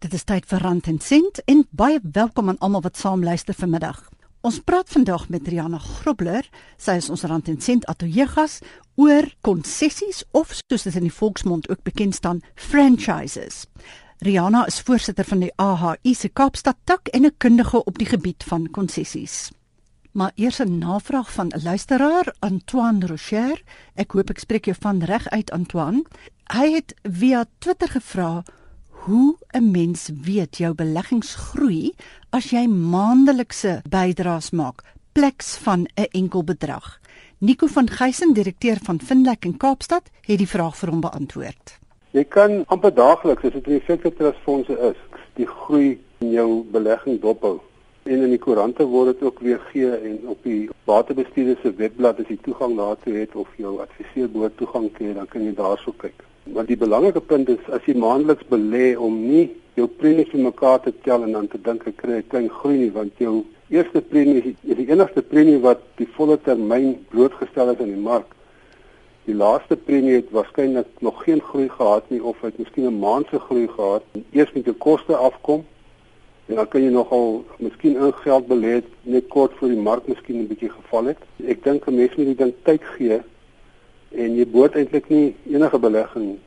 Dit is tyd vir Rand en Sent en baie welkom aan almal wat saam luister vanmiddag. Ons praat vandag met Riana Grobler. Sy is ons Rand en Sent ateljeegas oor konsessies of soos dit in die volksmond ook bekend staan, franchises. Riana is voorsitter van die AHI se Kaapstad tak en 'n kundige op die gebied van konsessies. Maar eers 'n navraag van 'n luisteraar, Antoine Rocher. Ek hoop ek spreek jou van reg uit Antoine. Hy het via Twitter gevra hoe 'n mens weet jou beleggings groei as jy maandelikse bydraes maak pleks van 'n enkel bedrag. Nico van Geysen, direkteur van Finlek in Kaapstad, het die vraag vir hom beantwoord. Jy kan amper daagliks, as dit in die fikse trustfondse is, die groei in jou belegging dophou. En in die koerante word dit ook weer gee en op die waterbestuurder se webblad as jy toegang daartoe het of jou adviseur behoort toegang te hê, dan kan jy daarso kyk. Want die belangrike punt is as jy maandeliks belê om nie jou premies vir mekaar te tel en dan te dink ek kry 'n klein groei nie want jou eerste premie is, is die enigste premie wat die volle termyn blootgestel is aan die mark. Die laaste premie het waarskynlik nog geen groei gehad nie of het miskien 'n maand se groei gehad. Eers met jou koste afkom en dan kan jy nogal miskien in geld belê net kort voor die mark miskien 'n bietjie geval het. Ek dink 'n mens moet die ding tyd gee en jy moet eintlik nie enige belegging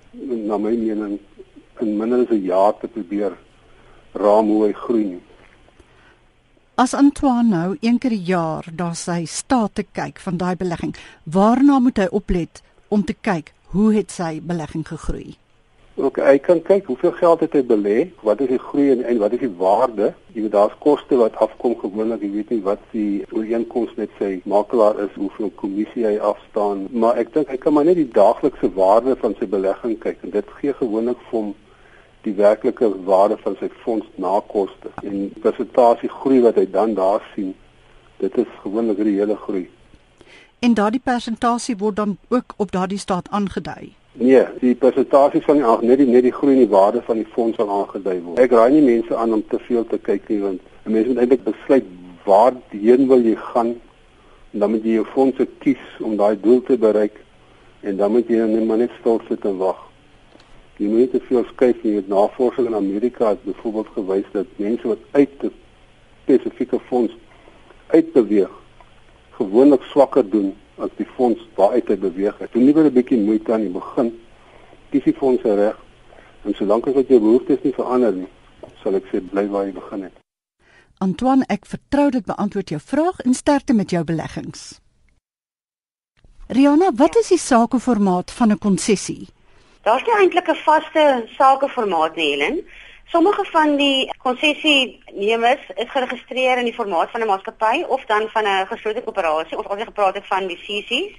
na my mening in minder as 'n jaar te probeer raam hoe hy groei nie. As Antoine nou een keer 'n jaar daar sy staat te kyk van daai belegging, waarna moet hy oplet om te kyk hoe het sy belegging gegroei? Ook hy kan kyk hoeveel geld het hy belê, wat is die groei en, en wat is die waarde? Jy weet daar's koste wat afkom gewoonlik, jy weet nie wat die ooreenkoms met sy makelaar is, hoeveel kommissie hy afstaan, maar ek dink hy kan maar net die daaglikse waarde van sy belegging kyk en dit gee gewoonlik vir hom die werklike waarde van sy fonds na koste en persentasie groei wat hy dan daar sien. Dit is gewoonlik die hele groei. En daardie persentasie word dan ook op daardie staat aangedui. Nee, die persentasies van die net die net die groei in die waarde van die fonds sal aangedui word. Ek raai nie mense aan om te veel te kyk nie want 'n mens moet eintlik besluit waarheen wil jy gaan en dan moet jy jou fondse kies om daai doel te bereik en dan moet jy net maar net stil sit en wag. Jy moet te veel skuif nie. Navorsing in Amerika het byvoorbeeld gewys dat mense wat uit 'n spesifieke fonds uitbeweeg gewoonlik swakker doen as die fonds waaruit hy beweeg het. Doen liewer 'n bietjie moeite aan die begin. Kies die fondse reg. En solank as wat jou behoeftes nie verander nie, sal ek sê bly waar jy begin het. Antoine, ek vertrou dit beantwoord jou vraag en sterkte met jou beleggings. Riana, wat is die sakeformaat van 'n konsessie? Daar's nie eintlik 'n vaste sakeformaat nie, Helen. Sommige van die konsessienemers is geregistreer in die formaat van 'n maatskappy of dan van 'n geslote koöperasie of ons gepraat het van die CC's.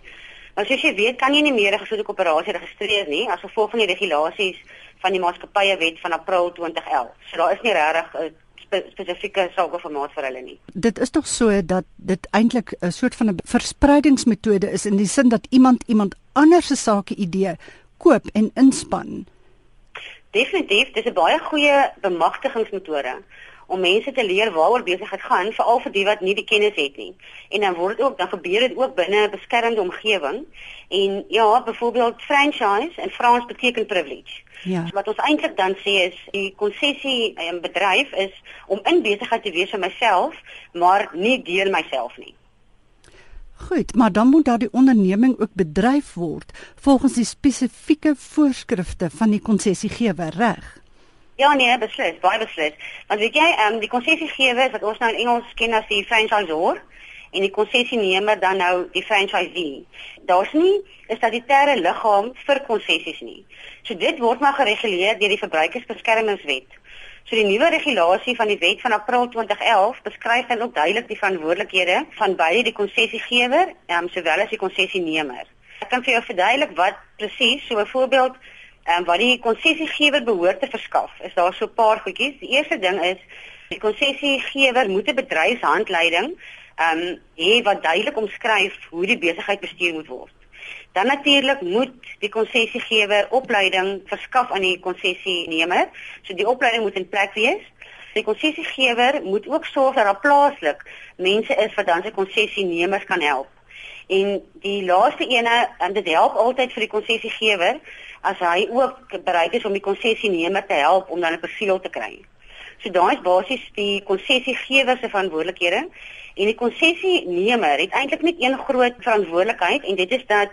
Maar soos jy weet, kan jy nie meer 'n geslote koöperasie registreer nie as gevolg van die regulasies van die maatskappye van April 2011. So daar is nie regtig 'n spe spesifieke sakeformaat vir hulle nie. Dit is tog so dat dit eintlik 'n soort van 'n verspreidingsmetode is in die sin dat iemand iemand anders se sake idee koop en inspann Definitief, dis 'n baie goeie bemagtigingsmetode om mense te leer waaroor besigheid gaan, veral vir die wat nie die kennis het nie. En dan word dit ook dan gebeur dit ook binne 'n beskermde omgewing. En ja, byvoorbeeld franchise in Frans beteken privilege. Ja. So wat ons eintlik dan sê is die konsessie in bedryf is om in besigheid te wees vir myself, maar nie deur myself nie. Goed, maar dan moet daardie onderneming ook bedryf word volgens die spesifieke voorskrifte van die konsessiegewer, reg? Ja nee, beslis, baie beslis. Want jy, ehm um, die konsessiegewer wat ons nou in Engels ken as die franchisor en die konsessienemer dan nou die franchisee. Daar's nie 'n statutêre liggaam vir konsessies nie. So dit word maar gereguleer deur die Verbruikersbeskermingswet. So die nuwe regulasie van die wet van April 2011 beskryf dan ook duidelik die verantwoordelikhede van beide die konsessiegewer, ehm um, sowel as die konsessienemer. Ek kan vir jou verduidelik wat presies, so byvoorbeeld, ehm um, wat die konsessiegewer behoort te verskaf. Is daar so 'n paar goedjies. Die eerste ding is die konsessiegewer moet 'n bedryfshandleiding ehm um, hê wat duidelik omskryf hoe die besigheid bestuur moet word. Dan natuurlik moet die konsessiegewer opleiding verskaf aan die konsessienemer. So die opleiding moet in plek wees. Die konsessiegewer moet ook sorg dat daar plaaslik mense is wat dan sy konsessienemers kan help. En die laaste ene, en dit help altyd vir die konsessiegewer as hy ook bereid is om die konsessienemer te help om dan 'n persiel te kry. So daai is basies die konsessiegewer se verantwoordelikhede en die konsessienemer het eintlik net een groot verantwoordelikheid en dit is dat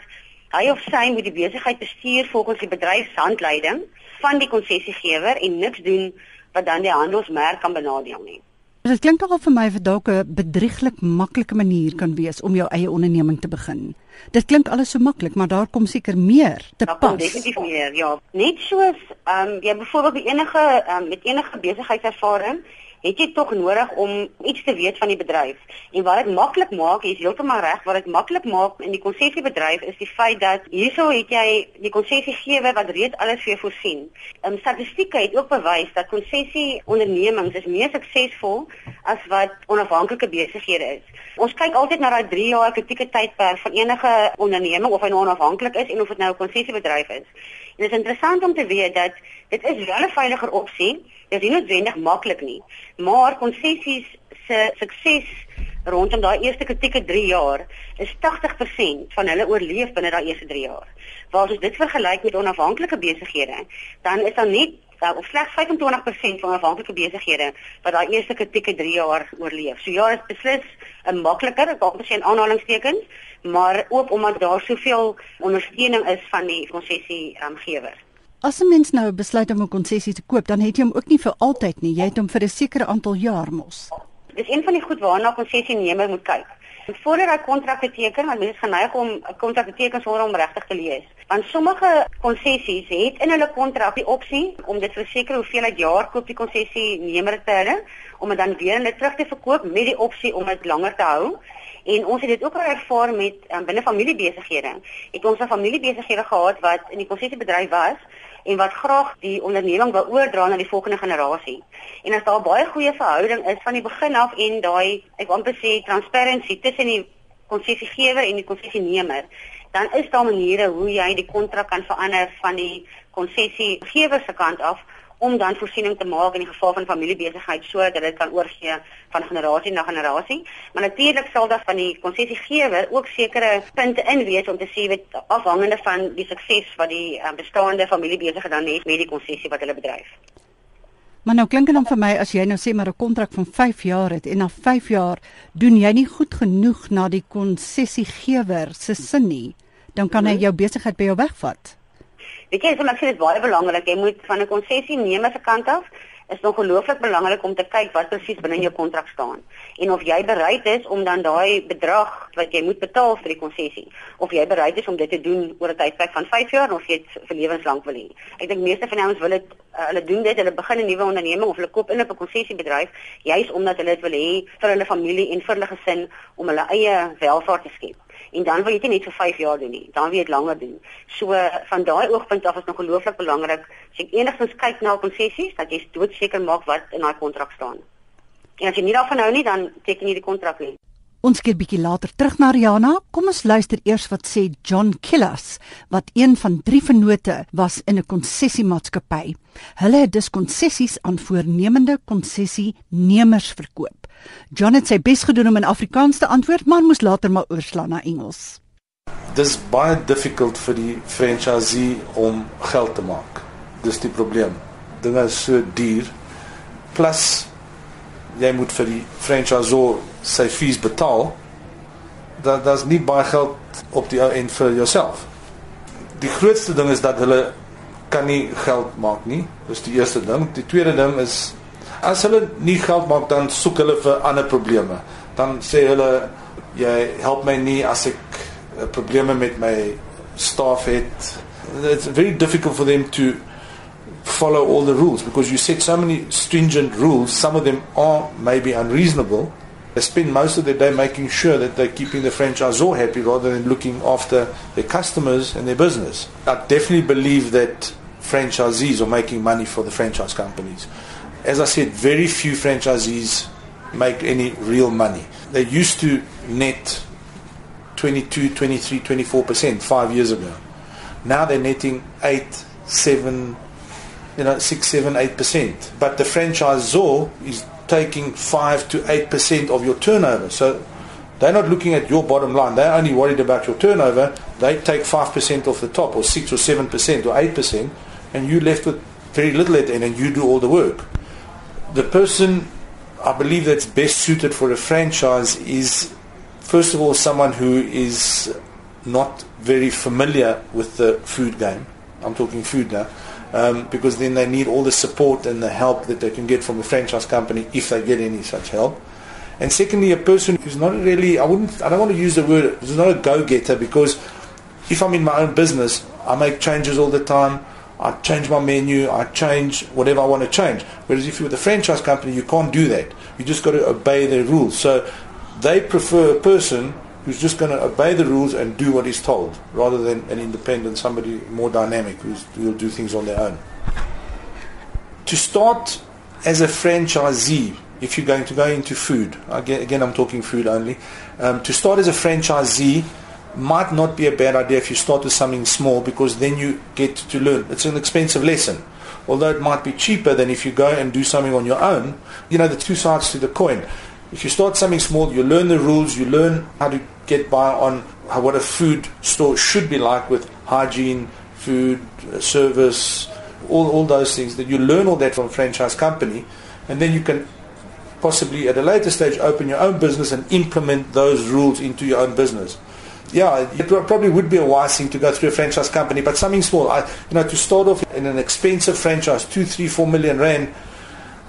hy of sy moet die besigheid bestuur volgens die bedryfshandleiding van die konsessiegewer en niks doen wat dan die handelsmerk kan benadeel nie. Dit klink tog vir my vir dalk 'n bedrieglik maklike manier kan wees om jou eie onderneming te begin. Dit klink alles so maklik, maar daar kom seker meer te daar pas. Kom definitief meer, ja. Net soos ehm um, jy byvoorbeeld enige um, met enige besigheidservaring het jy tog nodig om iets te weet van die bedryf. En wat dit maklik maak, jy is heeltemal reg, wat dit maklik maak in die konsessiebedryf is die feit dat hierso het jy die konsessiegewer wat reeds alles vir jou voorsien. Ehm um, statistieke het ook bewys dat konsessieondernemings is meer suksesvol as wat onafhanklike besighede is. Ons kyk altyd na daai 3 jaar kritieke tydperk van enige onderneming of hy nou onafhanklik is en of dit nou 'n konsessiebedryf is. En dit is interessant om te weet dat dit is wel 'n veiliger opsie is nie noodwendig maklik nie, maar konsessies se sukses rondom daai eerste kritieke 3 jaar is 80% van hulle oorleef binne daai eerste 3 jaar. Waar as dit vergelyk met onafhanklike besighede, dan is daar net of slegs 25% van onafhanklike besighede wat daai eerste kritieke 3 jaar oorleef. So ja, dit is beslis 'n makliker, dalk miskien aanhalingstekens, maar ook omdat daar soveel ondersteuning is van die konsessie um, gewer. As 'n mens nou besluit om 'n konsessie te koop, dan het jy hom ook nie vir altyd nie. Jy het hom vir 'n sekere aantal jaar mos. Dis een van die goed waarna konsessienemer moet kyk. Voordat hy kontrakte teken, want mense geneig om 'n kontrak te teken sonder om regtig te lees. Want sommige konsessies het in hulle kontrak die opsie om dit vir sekere hoeveelheid jaar koop die konsessienemer te hê om dit dan weer net terug te verkoop met die opsie om dit langer te hou. En ons het dit ook al ervaar met um, binne familiebesighede. Het ons 'n familiebesighede gehad wat in die konsessiebedryf was en wat graag die onderneming wil oordra na die volgende generasie. En as daar baie goeie verhouding is van die begin af en daai ek wil amper sê transparency tussen die konsessiegewer en die konsessienemer, dan is daar maniere hoe jy die kontrak kan verander van die konsessiegewer se kant af om dan voorsiening te maak in die geval van familiebesigheid sodat dit kan oorgee van generasie na generasie. Maar natuurlik sal daar van die konsessiegewer ook sekere punte in wees om te sê wat afhangende van die sukses wat die um, bestaande familiebesigheid dan het met die konsessie wat hulle bedryf. Maar nou klink dit dan vir my as jy nou sê maar 'n kontrak van 5 jaar het en na 5 jaar doen jy nie goed genoeg na die konsessiegewer se sin nie, dan kan hy mhm. jou besigheid by jou wegvat. Weet jy, so ek sê dit is baie belangrik. Jy moet van 'n konsessie neem as 'n kant af is ongelooflik belangrik om te kyk wat presies binne jou kontrak staan en of jy bereid is om dan daai bedrag wat jy moet betaal vir die konsessie of jy bereid is om dit te doen oor 'n tydperk van 5 jaar of jy dit vir lewenslank wil hê. Ek dink meeste van ons wil dit uh, hulle doen dit, hulle begin 'n nuwe onderneming of hulle koop in op 'n konsessiebedryf juis omdat hulle dit wil hê vir hulle familie en vir hulle gesin om hulle eie welvaart te skep en dan wil jy dit net vir 5 jaar doen nie. Dan wil jy dit langer doen. So van daai oogpunt af is nog gelooflik belangrik as jy enigstens kyk na konsessies dat jy doodseker maak wat in daai kontrak staan. En as jy nie daarvan hou nie, dan teken jy die kontrak nie. Ons keer bietjie later terug na Rihanna. Kom ons luister eers wat sê John Killas, wat een van drie vennote was in 'n konsessiemaatskappy. Hulle het dus konsessies aan voornemende konsessienemers verkoop. John het sy bes gedoen om in Afrikaans te antwoord, maar moes later maar oorslaan na Engels. Dis baie difficult vir die franchisee om geld te maak. Dis die probleem. Dinge is so duur. Plus jy moet vir die franchisor sy fees betaal. Dat daar's nie baie geld op die ou end vir jouself. Die grootste ding is dat hulle kan nie geld maak nie. Dis die eerste ding. Die tweede ding is As hulle nie geld maak dan soek hulle vir ander probleme. Dan sê hulle jy help my nie as ek uh, probleme met my staff het. It's very difficult for them to follow all the rules because you set so many stringent rules. Some of them are maybe unreasonable. They spend most of their day making sure that they're keeping the franchisor happy rather than looking after their customers and their business. I definitely believe that franchisees are making money for the franchise companies as I said, very few franchisees make any real money. They used to net 22, 23, 24% five years ago. Now they're netting 8, 7, you know, 6, 7, 8%. But the franchisor is taking 5 to 8% of your turnover. So They're not looking at your bottom line. They're only worried about your turnover. They take 5% off the top or 6 or 7% or 8% and you're left with very little at the end and you do all the work. The person I believe that's best suited for a franchise is first of all someone who is not very familiar with the food game. I'm talking food now. Um, because then they need all the support and the help that they can get from the franchise company if they get any such help. And secondly, a person who's not really, I wouldn't, I don't want to use the word, who's not a go-getter because if I'm in my own business, I make changes all the time. I change my menu, I change whatever I want to change. Whereas if you're with a franchise company, you can't do that. You just got to obey their rules. So they prefer a person who's just going to obey the rules and do what he's told, rather than an independent, somebody more dynamic who's, who'll do things on their own. To start as a franchisee, if you're going to go into food, again, I'm talking food only, um, to start as a franchisee might not be a bad idea if you start with something small because then you get to learn. It's an expensive lesson. Although it might be cheaper than if you go and do something on your own, you know, the two sides to the coin. If you start something small, you learn the rules, you learn how to get by on what a food store should be like with hygiene, food, uh, service, all, all those things. That you learn all that from franchise company, and then you can possibly at a later stage open your own business and implement those rules into your own business. Yeah, it probably would be a wise thing to go through a franchise company, but something small. I, you know, to start off in an expensive franchise, two, three, four million rand.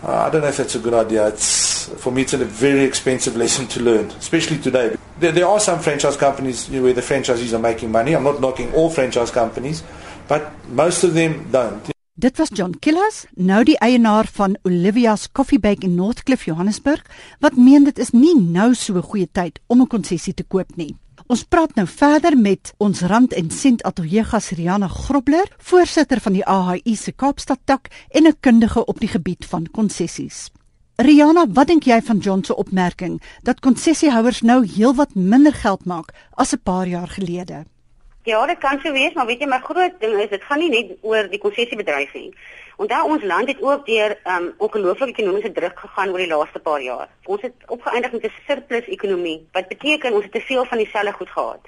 Uh, I don't know if that's a good idea. It's for me, it's a very expensive lesson to learn, especially today. There, there are some franchise companies you know, where the franchisees are making money. I'm not knocking all franchise companies, but most of them don't. Dit was John Killas, nou die eienaar van Olivia's Coffee Bake in Northcliffe, Johannesburg, wat meen dit is nie nou so 'n goeie tyd om 'n konsessie te koop nie. Ons praat nou verder met ons rand en sent ateljee gas Riana Grobler, voorsitter van die AHI se Kaapstad tak en 'n kundige op die gebied van konsessies. Riana, wat dink jy van John se opmerking dat konsessiehouers nou heelwat minder geld maak as 'n paar jaar gelede? Ja, dit kan so wees, maar weet jy, my groot ding is dit gaan nie net oor die konsessiebedryf nie. Onthou ons land het ook deur um ongelooflike ekonomiese druk gegaan oor die laaste paar jaar. Ons het opgeëindig met 'n surplus ekonomie, wat beteken ons het te veel van dieselfde goed gehad.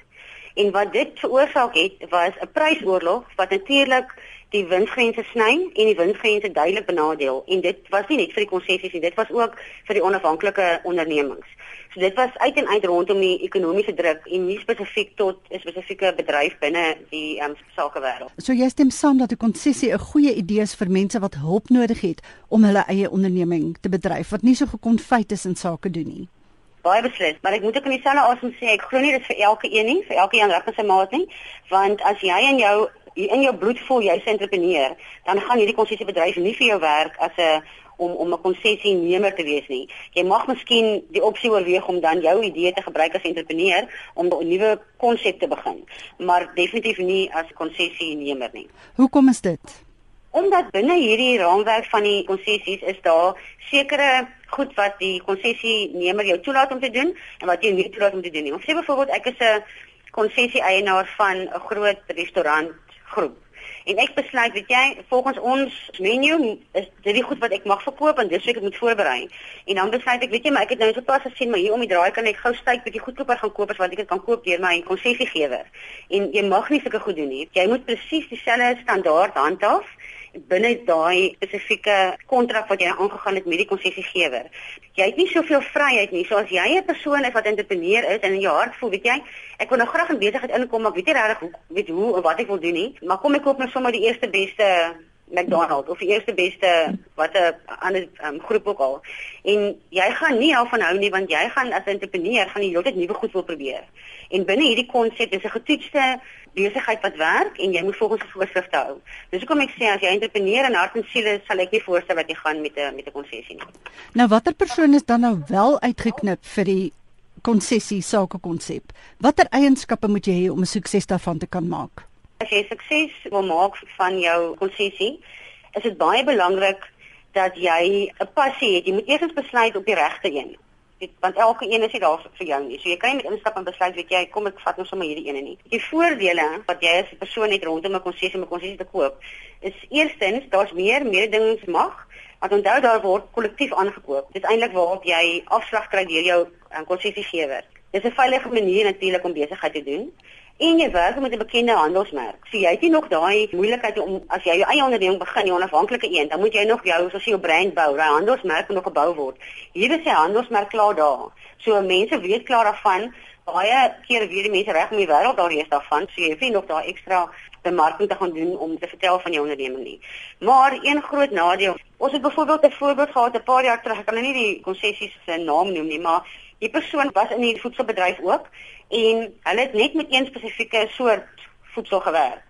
En wat dit veroorsaak het, was 'n prysoorlog wat natuurlik die winsgrense sny en die winsgrense duidelik benadeel en dit was nie net vir die konsessies nie, dit was ook vir die onafhanklike ondernemings. So dit was uit en uit rondom die ekonomiese druk en nie spesifiek tot 'n spesifieke bedryf binne die um, sakewêreld. So jy stem saam dat 'n konsessie 'n goeie idee is vir mense wat hulp nodig het om hulle eie onderneming te bedryf wat nie so gekonfyt is in sake doen nie. Baie beslis, maar ek moet ook in dieselfde asem sê ek glo nie dit vir elke een nie, vir elke een reg met sy maat nie, want as jy en jou in jou bloed voel jy's 'n entrepreneur, dan gaan hierdie konsessiebedryf nie vir jou werk as 'n om om 'n konsessienemer te wees nie. Jy mag miskien die opsie oorweeg om dan jou idee te gebruik as entrepreneur om 'n nuwe konsep te begin, maar definitief nie as konsessienemer nie. Hoekom is dit? Omdat binne hierdie raamwerk van die konsessies is daar sekere goed wat die konsessienemer jou toelaat om te doen en wat jy nie toelaat om te doen nie. Ons sê byvoorbeeld ek is 'n konsessie eienaar van 'n groot restaurantgroep En ek besluit, weet jy, volgens ons menu is dit die goed wat ek mag verkoop en dis wat ek moet voorberei. En dan besluit ek, weet jy, maar ek het nou so pas gesien, maar hier om die draai kan ek gou styk bietjie goedkoper gaan koop as wat ek kan koop deur my konsessiegewer. En jy mag nie sulke goed doen nie. Jy moet presies dieselfde standaard handhaaf binne daai spesifieke kontrak wat jy aangegaan het met die konsessiegewer. Jy het nie soveel vryheid nie. So as jy 'n persoon is wat entrepreneur is en in jou hart voel, weet jy, ek wil nou graag in besigheid inkom, maar weet nie regtig hoe weet hoe en wat ek wil doen nie, maar kom ek koop net nou sommer die eerste beste McDonald's of die eerste beste wat 'n ander um, groep ook al. En jy gaan nie daarvan hou nie want jy gaan as entrepreneur gaan jy heeltyd nuwe goed wil probeer. En binne hierdie konsep is 'n getoetste besigheid wat werk en jy moet volgens die voorskrifte hou. Dis hoekom ek sê as jy entrepreneur en hart en siel is, sal ek nie voorstel dat jy gaan met 'n met 'n konsessie nie. Nou watter persoon is dan nou wel uitgeknip vir die konsessie sake konsep? Watter eienskappe moet jy hê om 'n sukses daarvan te kan maak? As jy sukses wil maak van jou konsessie, is dit baie belangrik dat jy 'n passie het. Jy moet eers besluit op die regte een weet, want elke een is nie daar vir jou nie. So jy kan net instap en besluit weet jy, kom ek vat nou sommer hierdie ene nie. Die voordele wat jy as 'n persoon het rondom 'n konsessie om 'n konsessie te koop, is eerstens daar's meer mededingingsmag. Want onthou daar word kollektief aangekoop. Dit is eintlik waarop jy afslag kry deur jou um, konsessiegewer. Dis 'n veilige manier natuurlik om besigheid te doen en jy werk met 'n bekende handelsmerk. So jy het nie nog daai moeilikheid om as jy jou eie onderneming begin, jou onafhanklike een, dan moet jy nog jou soos jou brand bou. Daai handelsmerk moet nog gebou word. Hier is die handelsmerk klaar daar. So mense weet klaar daarvan. Baie kere weet die mense reg om die wêreld daar reeds daarvan. So jy hoef nie nog daai ekstra bemarking te gaan doen om te vertel van jou onderneming nie. Maar een groot nadeel, ons het byvoorbeeld 'n voorbeeld gehad 'n paar jaar terug. Ek kan nou nie die konsessies se naam noem nie, maar die persoon was in die voedselbedryf ook en hulle het net met een spesifieke soort voedsel gewerk.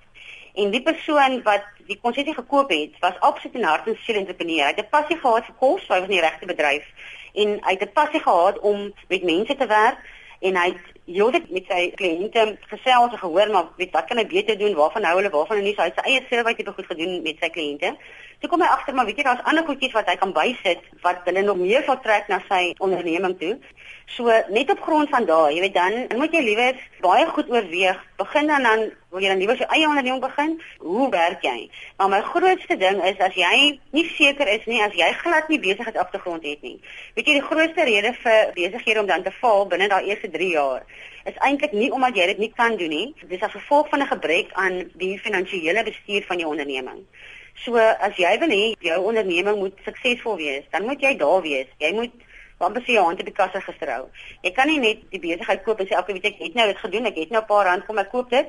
En die persoon wat die konsessie gekoop het, was absoluut 'n hart en siel entrepreneur. Hy het 'n passie gehad vir kos, hy was in die regte bedryf en hy het 'n passie gehad om met mense te werk en hy het heeltyd met sy kliënte gesels en gehoor maar weet wat kan hy beter doen, waarvan hou hulle, waarvan hulle nie. So hy het sy eie service tipe goed gedoen met sy kliënte. Toe kom hy agter maar weet jy daar's ander goedjies wat hy kan bysit wat hulle nog meer sal trek na sy onderneming toe. So net op grond van daai, jy weet dan, dan moet jy liewer baie goed oorweeg. Begin dan dan wil jy dan liewer jou eie onderneming begin? Hoe werk jy? Maar my grootste ding is as jy nie seker is nie, as jy glad nie besigheid agtergrond het nie. Weet jy die grootste rede vir besighede om dan te faal binne daai eerste 3 jaar is eintlik nie omdat jy dit nie kan doen nie. Dit is as gevolg van 'n gebrek aan die finansiële bestuur van jou onderneming. So as jy wil hê jou onderneming moet suksesvol wees, dan moet jy daar wees. Jy moet want as jy op die kasse gister hou. Jy kan nie net die besigheid koop en sê okay, weet ek het nou dit gedoen, ek het nou 'n paar rand kom ek koop dit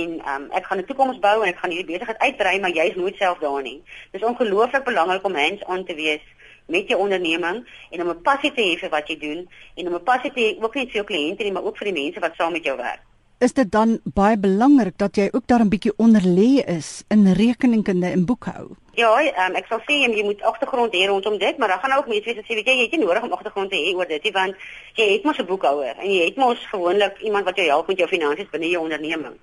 en um, ek gaan 'n toekoms bou en ek gaan hierdie besigheid uitbrei, maar jy's nooit self daar nie. Dis ongelooflik belangrik om hands-on te wees met jou onderneming en om 'n passie te hê vir wat jy doen en om 'n passie te hê ook nie vir jou kliënte nie, maar ook vir die mense wat saam met jou werk. Is dit dan baie belangrik dat jy ook daar 'n bietjie onderlê is in rekeningkunde en boekhou? Ja, um, ek sal sê jy moet agtergrond hê rondom dit, maar dan gaan ook mense weet as jy weet jy het nie nodig om agtergrond te hê oor dit nie, want jy het mos 'n boekhouer en jy het mos gewoonlik iemand wat jou help met jou finansies binne jou onderneming.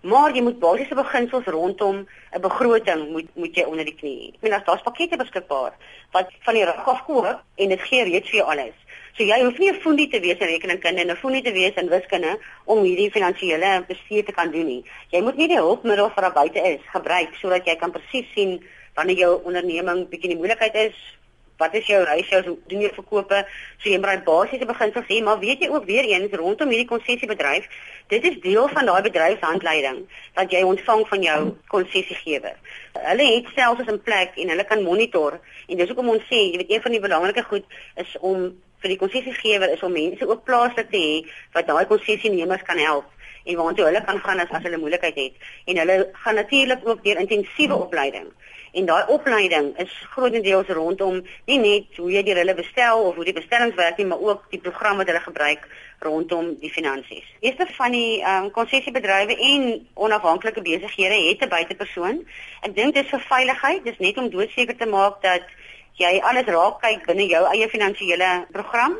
Maar jy moet basiese beginsels rondom 'n begroting moet moet jy onder die knie hê. Ek meen daar's pakkette beskikbaar wat van die rig af koop en dit gee reeds vir jou alles. So jy hoef nie 'n fondie te wees in rekeningkunde en 'n fondie te wees in wiskunde om hierdie finansiële bestuur te kan doen nie. Jy moet nie die hulpmiddel wat daar buite is gebruik sodat jy kan presies sien wanneer jou onderneming bietjie in die moeilikheid is, wat is jou ratio, hoe doen jy verkope? So jy moet daai basiese beginsels hê, maar weet jy ook weer eens rondom hierdie konsessiebedryf, dit is deel van daai bedryfshandleiding wat jy ontvang van jou konsessiegewer. Hulle het stelsels in plek en hulle kan monitor en dis hoekom ons sê, jy weet een van die belangrike goed is om vir die konsessiegewer is om mense ook plaaslik te hê wat daai konsessienemers kan help en waartoe hulle kan gaan as as hulle moeilikheid het en hulle gaan natuurlik ook deur intensiewe opleiding En daai opleiding is grootendeels rondom nie net hoe jy die hulle bestel of hoe die bestellings werk nie, maar ook die program wat hulle gebruik rondom die finansies. Eerste van die ehm um, konsessiebedrywe en onafhanklike besighede het 'n buitepersoon. Ek dink dit is vir veiligheid, dis net om doodseker te maak dat jy alles raak kyk binne jou eie finansiële program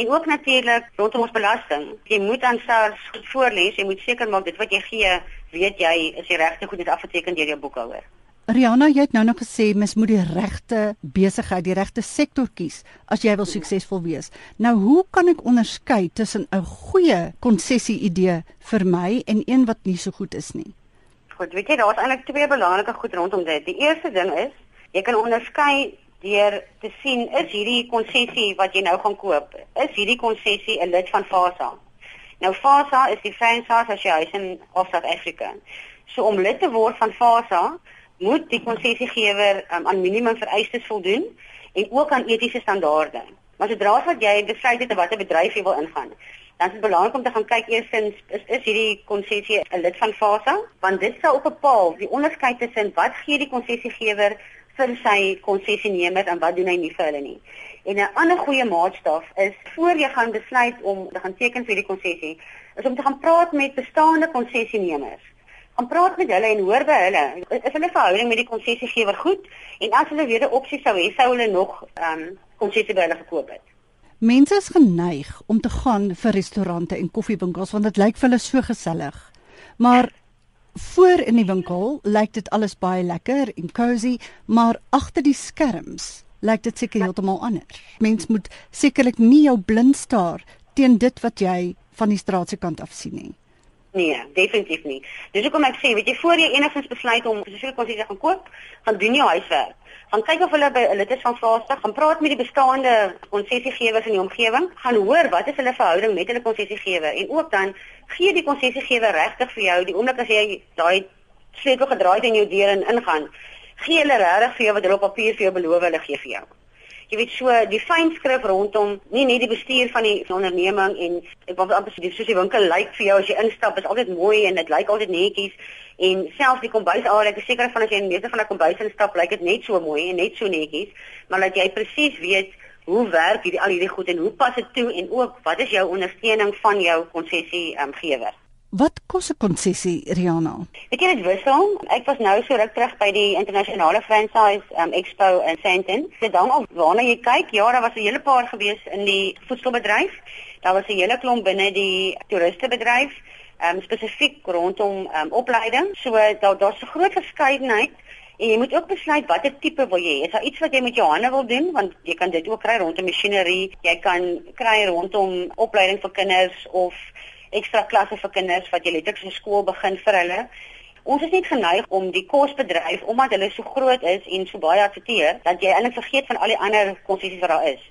en ook natuurlik rondom ons belasting. Jy moet aan SARS voorlees, jy moet seker maak dit wat jy gee, weet jy is die regte goed is afgeteken deur jou boekhouer. Rihanna, jy het nou nog gesê mens moet die regte besigheid, die regte sektor kies as jy wil suksesvol wees. Nou, hoe kan ek onderskei tussen 'n goeie konsessie idee vir my en een wat nie so goed is nie? Goed, weet jy, daar's eintlik twee belangrike goed rondom dit. Die eerste ding is, jy kan onderskei deur te sien is hierdie konsessie wat jy nou gaan koop, is hierdie konsessie 'n lid van FASA? Nou FASA is die Franchise Association of South Africa. So om lid te word van FASA, moet die konsessiegewer um, aan minimum vereistes voldoen en ook aan etiese standaarde. Maar sodra wat jy besluit het watter bedryf jy wil ingaan, dan is dit belangrik om te gaan kyk eersins is is hierdie konsessie 'n lid van FASA, want dit sal op bepaal die onderskeid tussen wat gee die konsessiegewer vir sy konsessienemers en wat doen hy nie vir hulle nie. En 'n ander goeie maatstaf is voor jy gaan besluit om te gaan teken vir die konsessie, is om te gaan praat met bestaande konsessienemers gaan praat met hulle en hoor by hulle. Is hulle verhouding met die konsessiegewer goed? En as hulle weer 'n opsie sou hê, sou hulle nog ehm um, konsessie by hulle gekoop het. Mense is geneig om te gaan vir restaurante en koffiewinkels want dit lyk vir hulle so gesellig. Maar voor in die winkel lyk dit alles baie lekker en cosy, maar agter die skerms lyk dit seker heeltemal anders. Mens moet sekerlik nie jou blind staar teen dit wat jy van die straat se kant af sien nie. Nee, definitief nie. Dis hoekom ek sê, weet jy, voor jy enigstens besluit om spesifiek konsies te gaan koop, gaan doen jou huiswerk. Gaan kyk of hulle by hulle is van Fasta, gaan praat met die bestaande konsessiegewers in die omgewing, gaan hoor wat is hulle verhouding met hulle konsessiegewer en ook dan gee die konsessiegewer regtig vir jou die oomblik as jy daai sleutel gedraai het in jou deur en ingaan, gee hulle regtig vir jou wat hulle op papier vir jou beloof hulle gee vir jou jy weet so die fynskrif rondom nie net die bestuur van die onderneming en ek wil amper sê soos die winkel lyk vir jou as jy instap is altyd mooi en dit lyk altyd netjies. En selfs die kombuisarea ek is seker van as jy in meeste van die kombuise instap lyk dit net so mooi en net so netjies. Maar dat jy presies weet hoe werk hierdie al hierdie goed en hoe pas dit toe en ook wat is jou ondersteuning van jou konsessie um, gewer Wat kos 'n konsessie, Rihanna? Ek het dit wissel. Ek was nou so ruk terug by die internasionale franchise um, expo in Sandton. Dit hang af waarna jy kyk. Ja, daar was 'n hele paar gewees in die voedselbedryf. Daar was 'n hele klomp binne die toeristebedryf, um, spesifiek rondom um, opleiding. So daar daar's 'n groot verskeidenheid. En jy moet ook besluit watter tipe wil jy hê. Is daar iets wat jy met jou hande wil doen want jy kan dit ook kry rondom masjinerie. Jy kan kry rondom opleiding vir kinders of ekstra klasse vir kinders wat jy letterlik in skool begin vir hulle. Ons is net geneig om die kosbedryf omdat hulle so groot is en so baie adverteer dat jy eintlik vergeet van al die ander konsessies wat daar is.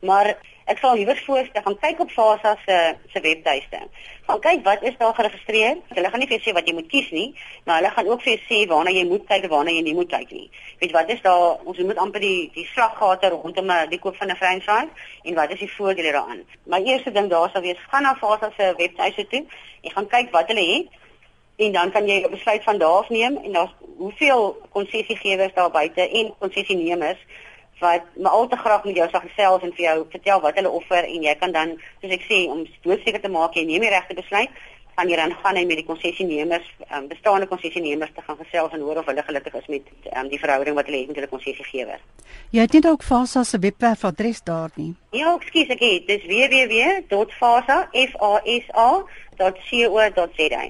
Maar ek sal liewer voorstel gaan kyk op Fasa se se webtuiste. Gaan kyk wat is daar geregistreer. Hulle gaan nie vir jou sê wat jy moet kies nie, maar hulle gaan ook vir jou sê waarna jy moet kyk en waarna jy nie moet kyk nie. Weet wat is daar ons moet amper die die slaggate rondom die koop van 'n franchise en wat is die voordele daaraan. My eerste ding daar sal wees gaan na Fasa se webtuiste toe en gaan kyk wat hulle het en dan kan jy 'n besluit van daar af neem en daar's hoeveel konsessiegewers daar buite en konsessienemers wat maar al te graag met jou sal gesels en vir jou vertel wat hulle offer en jy kan dan soos ek sê om doodseker te maak jy neem die regte besluit gaan jy dan gaan hy met die konsessienemers um, bestaande konsessienemers te gaan gesels en hoor of hulle gelukkig is met um, die verhouding wat hulle het met hulle konsessiegewer. Jy het net ook Fasa se webwerf adres daar nie. Ja, ekskuus ek het. Dis www.fasa.co.za.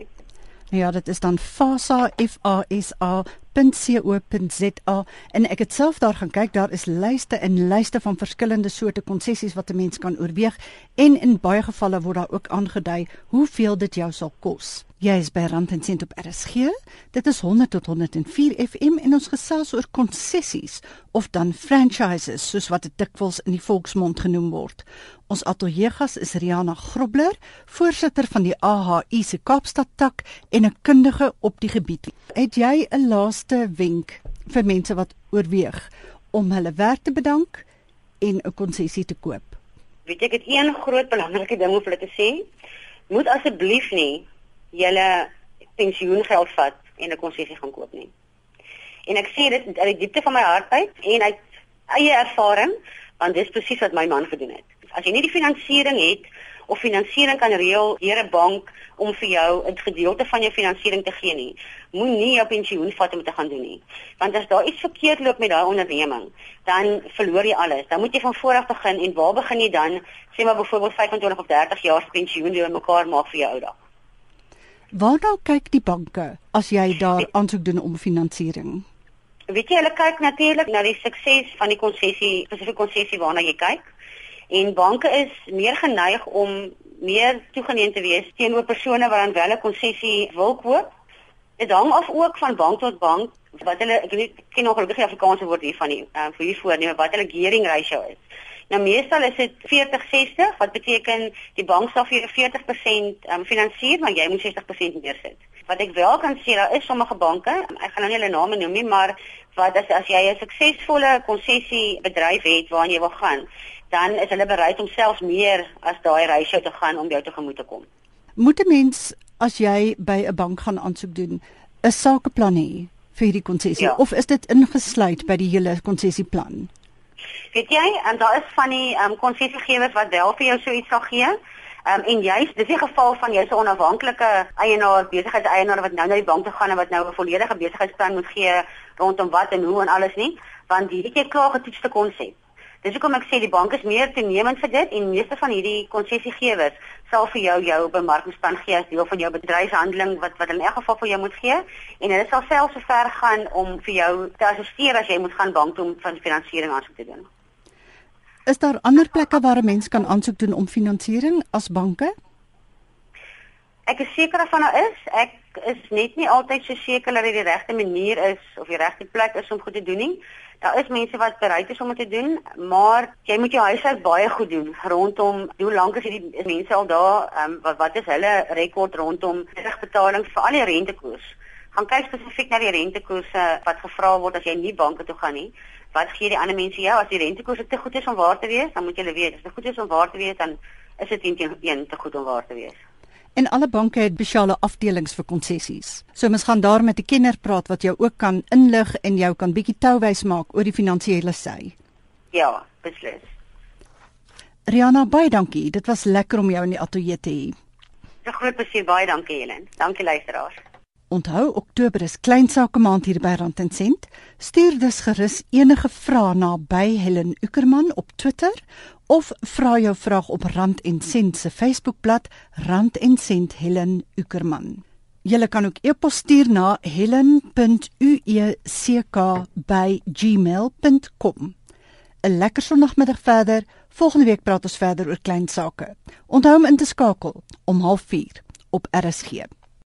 Ja, dit is dan Fasa F A S A www.co.za en ek het self daar gaan kyk daar is lyste en lyste van verskillende soorte konsessies wat 'n mens kan oorweeg en in baie gevalle word daar ook aangedui hoeveel dit jou sal kos. Jy is by Rand en Sent op RSG. Dit is 100 tot 104 FM en ons gesels oor konsessies of dan franchises soos wat dit dikwels in die volksmond genoem word. Ons ateljeegas is Riana Grobler, voorsitter van die AHI se Kaapstad tak en 'n kundige op die gebied. Het jy 'n laaste wenk vir mense wat oorweeg om hulle werk te bedank en 'n konsessie te koop? Weet ek het een groot belangrike ding om vir hulle te sê. Moet asseblief nie julle pensioengeld vat en 'n konsessie gaan koop nie. En ek sê dit uit die diepte van my hart uit en uit eie ervaring, want dis presies wat my man gedoen het. As jy nie die finansiering het of finansiering kan reël deur 'n bank om vir jou 'n gedeelte van jou finansiering te gee nie, moenie jou pensioen vat om te gaan doen nie. Want as daar iets verkeerd loop met daai onderneming, dan verloor jy alles. Dan moet jy van voor af begin en waar begin jy dan? Sê maar byvoorbeeld 25 of 30 jaar se pensioen jy mekaar maak vir jou ou dag. Waarna kyk die banke as jy daar aansoek doen om finansiering? Weet jy, hulle kyk natuurlik na die sukses van die konsessie, spesifieke konsessie waarna jy kyk. En banke is meer geneig om meer toegeneem te wees teenoor persone wat dan wel 'n konsessie wil koop. Dit hang af ook van bank tot bank wat hulle ek weet ken nog gelukkig die Afrikaanse woord hiervan nie, uh, vir hier voorneem wat hulle gearing ratio is. Nou meestal is dit 40-60 wat beteken die bank sal vir 40% um, ehm, finansier maar jy moet 60% neersit. Wat ek wel kan sê daar is sommige banke, ek gaan nou nie hulle name noem nie, maar wat as as jy 'n suksesvolle konsessie bedryf het waarna jy wil gaan, dan is hulle bereid om selfs meer as daai ratio te gaan om jou tegemoet te kom. Moet 'n mens as jy by 'n bank gaan aansoek doen, 'n sakeplan hê vir hierdie konsessie ja. of is dit ingesluit by die hele konsessieplan? Weet jy, en daar is van die ehm um, konsessiegewers wat wel vir jou so iets sal gee. Ehm um, en juist dis 'n geval van jy's 'n onafhanklike eienaar, besigheidseienaar wat nou na die bank toe gaan en wat nou 'n volledige besigheidsplan moet gee rondom wat en hoe en alles nie, want jy het jy klaar getoetste konsep. Dis hoekom ek sê die bank is meer toenemend vir dit en meeste van hierdie konsessiegewers sal vir jou jou bemarkingsplan gee as deel van jou bedryfshandeling wat wat in elk geval vir jou moet gee en hulle sal selfs so ver gaan om vir jou te assisteer as jy moet gaan bank toe om van finansiering aansoek te doen. Is daar ander plekke waar 'n mens kan aansoek doen om finansiering as banke? Ek is seker daarvan daar is. Ek is net nie altyd so seker dat dit die regte manier is of die regte plek is om goed te doen nie. Daar is mense wat bereid is om dit te doen, maar jy moet jou huiswerk baie goed doen rondom hoe lank is hierdie mense al daar, um, wat wat is hulle rekord rondom terugbetaling vir al die rentekoers. Gaan kyk spesifiek na die rentekoerse wat gevra word as jy nie banke toe gaan nie. Wat gee die ander mense jou as die rentekoerse te goed is om waar te wees? Dan moet jy weet, as dit goed is om waar te wees, dan is dit teen teen te goed om waar te wees. En alle banke het spesiale afdelings vir konsessies. So mens gaan daar met 'n kenner praat wat jou ook kan inlig en jou kan bietjie touwys maak oor die finansiële sy. Ja, beslis. Riana, baie dankie. Dit was lekker om jou in die ateljee te hê. 'n Groot plesier, baie dankie Helen. Dankie luisteraars. Onthou Oktober is kleinsaake maand hier by Rand en Sent. Stuur dus gerus enige vrae na by Helen Ukerman op Twitter of vra jou vraag op Rand en Sent se Facebookblad Rand en Sent Helen Ukerman. Jy kan ook e-pos stuur na helen.uecka@gmail.com. 'n Lekker Sondagmiddag verder. Volgende week praat ons verder oor klein sake. Onthou om in te skakel om 04:30 op RSG.